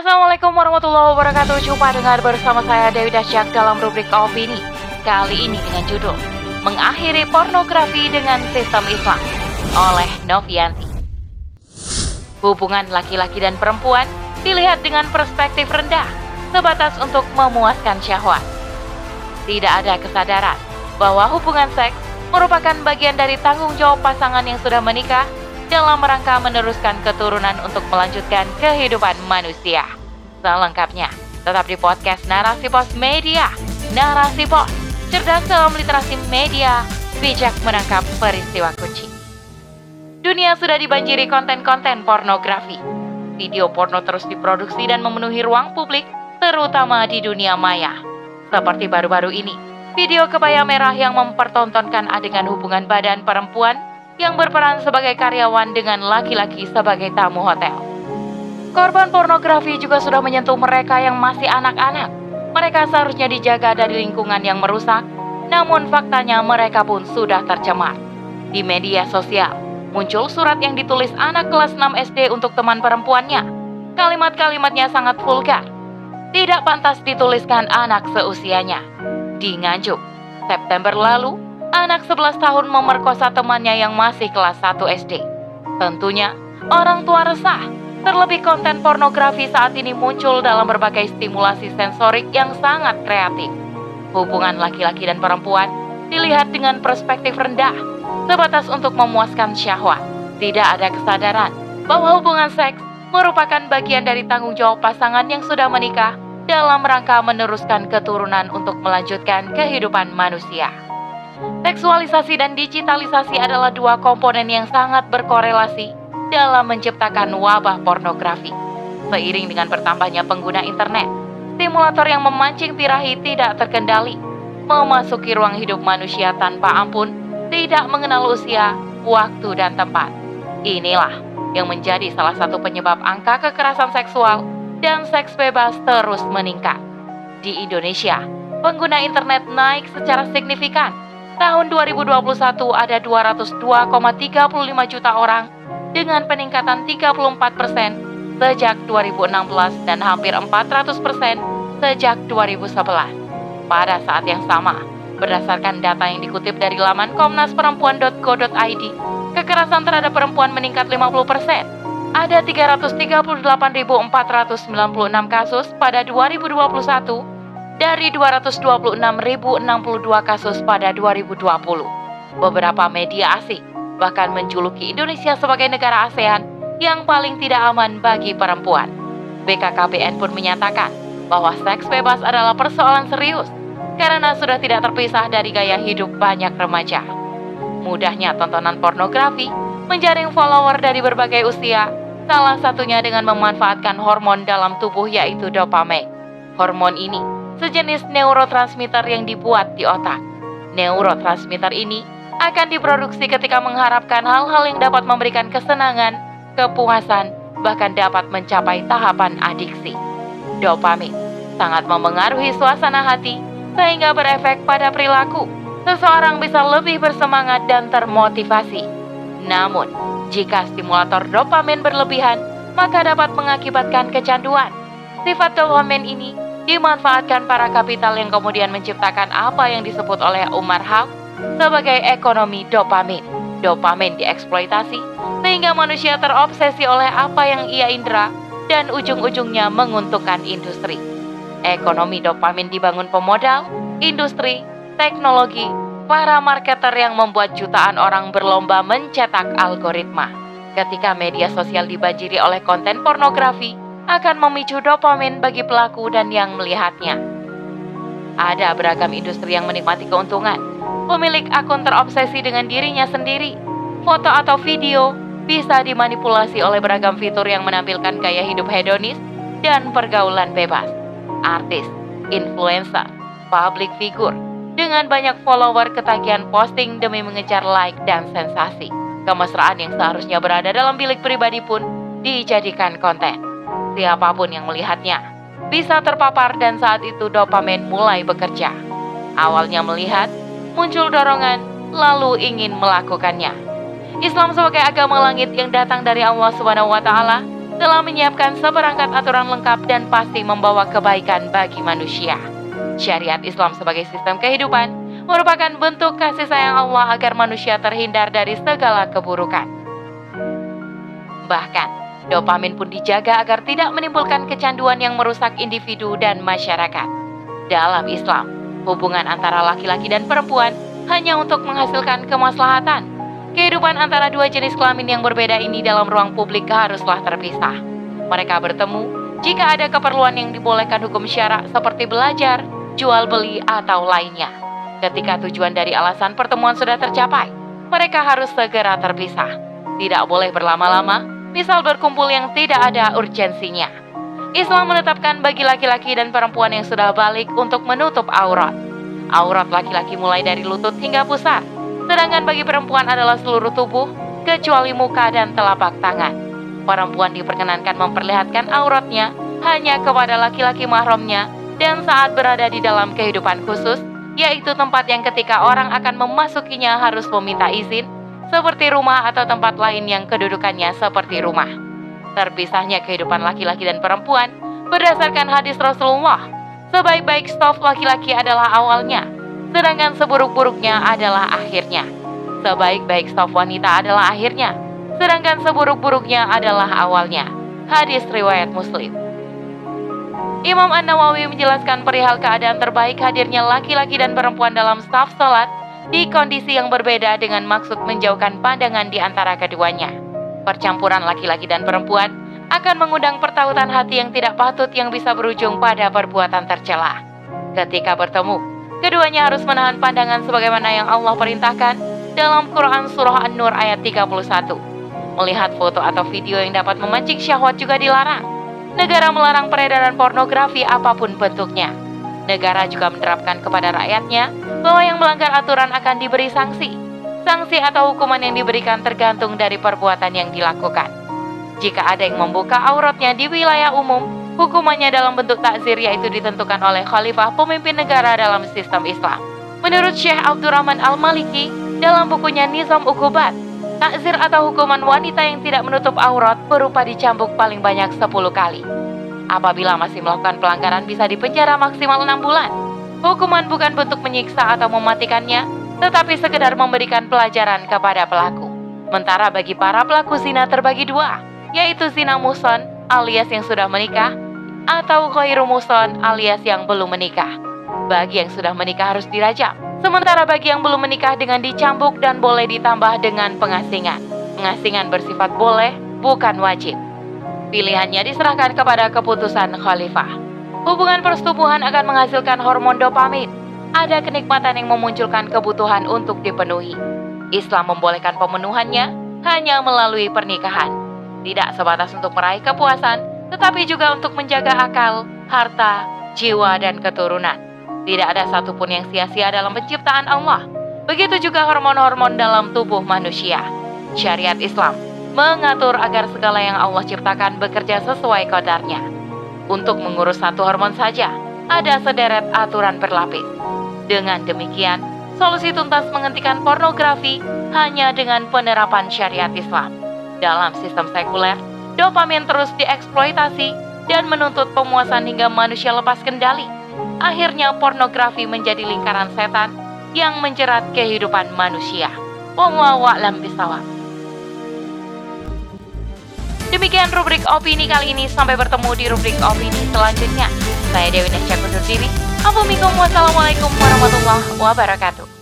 Assalamualaikum warahmatullahi wabarakatuh. Jumpa dengar bersama saya Dewi Dasyak dalam rubrik Opini Kali ini dengan judul Mengakhiri pornografi dengan sistem Islam Oleh Novianti. Hubungan laki-laki dan perempuan dilihat dengan perspektif rendah Sebatas untuk memuaskan syahwat. Tidak ada kesadaran bahwa hubungan seks merupakan bagian dari tanggung jawab pasangan yang sudah menikah dalam rangka meneruskan keturunan untuk melanjutkan kehidupan manusia. Selengkapnya, tetap di podcast Narasi Pos Media. Narasi Pos, cerdas dalam literasi media, bijak menangkap peristiwa kunci. Dunia sudah dibanjiri konten-konten pornografi. Video porno terus diproduksi dan memenuhi ruang publik, terutama di dunia maya. Seperti baru-baru ini, video kebaya merah yang mempertontonkan adegan hubungan badan perempuan yang berperan sebagai karyawan dengan laki-laki sebagai tamu hotel. Korban pornografi juga sudah menyentuh mereka yang masih anak-anak. Mereka seharusnya dijaga dari lingkungan yang merusak, namun faktanya mereka pun sudah tercemar. Di media sosial, muncul surat yang ditulis anak kelas 6 SD untuk teman perempuannya. Kalimat-kalimatnya sangat vulgar. Tidak pantas dituliskan anak seusianya. Di Nganjuk, September lalu, anak 11 tahun memerkosa temannya yang masih kelas 1 SD. Tentunya, orang tua resah. Terlebih konten pornografi saat ini muncul dalam berbagai stimulasi sensorik yang sangat kreatif. Hubungan laki-laki dan perempuan dilihat dengan perspektif rendah, sebatas untuk memuaskan syahwat. Tidak ada kesadaran bahwa hubungan seks merupakan bagian dari tanggung jawab pasangan yang sudah menikah dalam rangka meneruskan keturunan untuk melanjutkan kehidupan manusia. Seksualisasi dan digitalisasi adalah dua komponen yang sangat berkorelasi dalam menciptakan wabah pornografi. Seiring dengan bertambahnya pengguna internet, stimulator yang memancing birahi tidak terkendali, memasuki ruang hidup manusia tanpa ampun, tidak mengenal usia, waktu, dan tempat. Inilah yang menjadi salah satu penyebab angka kekerasan seksual dan seks bebas terus meningkat. Di Indonesia, pengguna internet naik secara signifikan tahun 2021 ada 202,35 juta orang dengan peningkatan 34 persen sejak 2016 dan hampir 400 persen sejak 2011. Pada saat yang sama, berdasarkan data yang dikutip dari laman komnasperempuan.co.id, kekerasan terhadap perempuan meningkat 50 persen. Ada 338.496 kasus pada 2021 dari 226.062 kasus pada 2020. Beberapa media asing bahkan menjuluki Indonesia sebagai negara ASEAN yang paling tidak aman bagi perempuan. BKKBN pun menyatakan bahwa seks bebas adalah persoalan serius karena sudah tidak terpisah dari gaya hidup banyak remaja. Mudahnya tontonan pornografi menjaring follower dari berbagai usia, salah satunya dengan memanfaatkan hormon dalam tubuh yaitu dopamine. Hormon ini sejenis neurotransmitter yang dibuat di otak. Neurotransmitter ini akan diproduksi ketika mengharapkan hal-hal yang dapat memberikan kesenangan, kepuasan, bahkan dapat mencapai tahapan adiksi. Dopamin sangat memengaruhi suasana hati sehingga berefek pada perilaku. Seseorang bisa lebih bersemangat dan termotivasi. Namun, jika stimulator dopamin berlebihan, maka dapat mengakibatkan kecanduan. Sifat dopamin ini dimanfaatkan para kapital yang kemudian menciptakan apa yang disebut oleh Umar Haq sebagai ekonomi dopamin. Dopamin dieksploitasi sehingga manusia terobsesi oleh apa yang ia indera dan ujung-ujungnya menguntungkan industri. Ekonomi dopamin dibangun pemodal, industri, teknologi, para marketer yang membuat jutaan orang berlomba mencetak algoritma. Ketika media sosial dibanjiri oleh konten pornografi, akan memicu dopamin bagi pelaku dan yang melihatnya. Ada beragam industri yang menikmati keuntungan. Pemilik akun terobsesi dengan dirinya sendiri. Foto atau video bisa dimanipulasi oleh beragam fitur yang menampilkan gaya hidup hedonis dan pergaulan bebas. Artis, influencer, public figure, dengan banyak follower ketagihan posting demi mengejar like dan sensasi. Kemesraan yang seharusnya berada dalam bilik pribadi pun dijadikan konten siapa pun yang melihatnya bisa terpapar dan saat itu dopamin mulai bekerja. Awalnya melihat, muncul dorongan, lalu ingin melakukannya. Islam sebagai agama langit yang datang dari Allah Subhanahu wa taala telah menyiapkan seperangkat aturan lengkap dan pasti membawa kebaikan bagi manusia. Syariat Islam sebagai sistem kehidupan merupakan bentuk kasih sayang Allah agar manusia terhindar dari segala keburukan. Bahkan, dopamin pun dijaga agar tidak menimbulkan kecanduan yang merusak individu dan masyarakat. Dalam Islam, hubungan antara laki-laki dan perempuan hanya untuk menghasilkan kemaslahatan. Kehidupan antara dua jenis kelamin yang berbeda ini dalam ruang publik haruslah terpisah. Mereka bertemu jika ada keperluan yang dibolehkan hukum syarak seperti belajar, jual beli, atau lainnya. Ketika tujuan dari alasan pertemuan sudah tercapai, mereka harus segera terpisah. Tidak boleh berlama-lama, misal berkumpul yang tidak ada urgensinya. Islam menetapkan bagi laki-laki dan perempuan yang sudah balik untuk menutup aurat. Aurat laki-laki mulai dari lutut hingga pusar, sedangkan bagi perempuan adalah seluruh tubuh, kecuali muka dan telapak tangan. Perempuan diperkenankan memperlihatkan auratnya hanya kepada laki-laki mahramnya dan saat berada di dalam kehidupan khusus, yaitu tempat yang ketika orang akan memasukinya harus meminta izin, seperti rumah atau tempat lain yang kedudukannya seperti rumah. Terpisahnya kehidupan laki-laki dan perempuan berdasarkan hadis Rasulullah Sebaik-baik staf laki-laki adalah awalnya, sedangkan seburuk-buruknya adalah akhirnya. Sebaik-baik staf wanita adalah akhirnya, sedangkan seburuk-buruknya adalah awalnya. Hadis riwayat Muslim. Imam An-Nawawi menjelaskan perihal keadaan terbaik hadirnya laki-laki dan perempuan dalam staf sholat di kondisi yang berbeda dengan maksud menjauhkan pandangan di antara keduanya. Percampuran laki-laki dan perempuan akan mengundang pertautan hati yang tidak patut yang bisa berujung pada perbuatan tercela. Ketika bertemu, keduanya harus menahan pandangan sebagaimana yang Allah perintahkan dalam Quran Surah An-Nur ayat 31. Melihat foto atau video yang dapat memancing syahwat juga dilarang. Negara melarang peredaran pornografi apa pun bentuknya. Negara juga menerapkan kepada rakyatnya bahwa yang melanggar aturan akan diberi sanksi. Sanksi atau hukuman yang diberikan tergantung dari perbuatan yang dilakukan. Jika ada yang membuka auratnya di wilayah umum, hukumannya dalam bentuk takzir yaitu ditentukan oleh khalifah pemimpin negara dalam sistem Islam. Menurut Syekh Abdurrahman Al-Maliki dalam bukunya Nizam Ukubat, takzir atau hukuman wanita yang tidak menutup aurat berupa dicambuk paling banyak 10 kali. Apabila masih melakukan pelanggaran bisa dipenjara maksimal 6 bulan. Hukuman bukan bentuk menyiksa atau mematikannya, tetapi sekedar memberikan pelajaran kepada pelaku. Sementara bagi para pelaku zina terbagi dua, yaitu zina muson alias yang sudah menikah atau khairu muson alias yang belum menikah. Bagi yang sudah menikah harus dirajam, sementara bagi yang belum menikah dengan dicambuk dan boleh ditambah dengan pengasingan. Pengasingan bersifat boleh, bukan wajib. Pilihannya diserahkan kepada keputusan khalifah. Hubungan persetubuhan akan menghasilkan hormon dopamin. Ada kenikmatan yang memunculkan kebutuhan untuk dipenuhi. Islam membolehkan pemenuhannya hanya melalui pernikahan tidak sebatas untuk meraih kepuasan, tetapi juga untuk menjaga akal, harta, jiwa, dan keturunan. Tidak ada satupun yang sia-sia dalam penciptaan Allah. Begitu juga hormon-hormon dalam tubuh manusia. Syariat Islam mengatur agar segala yang Allah ciptakan bekerja sesuai kodarnya. Untuk mengurus satu hormon saja, ada sederet aturan berlapis. Dengan demikian, solusi tuntas menghentikan pornografi hanya dengan penerapan syariat Islam. Dalam sistem sekuler, dopamin terus dieksploitasi dan menuntut pemuasan hingga manusia lepas kendali. Akhirnya pornografi menjadi lingkaran setan yang menjerat kehidupan manusia. Wallahu. Demikian rubrik opini kali ini. Sampai bertemu di rubrik opini selanjutnya. Saya Dewi Nasya undur diri. Assalamualaikum warahmatullahi wabarakatuh.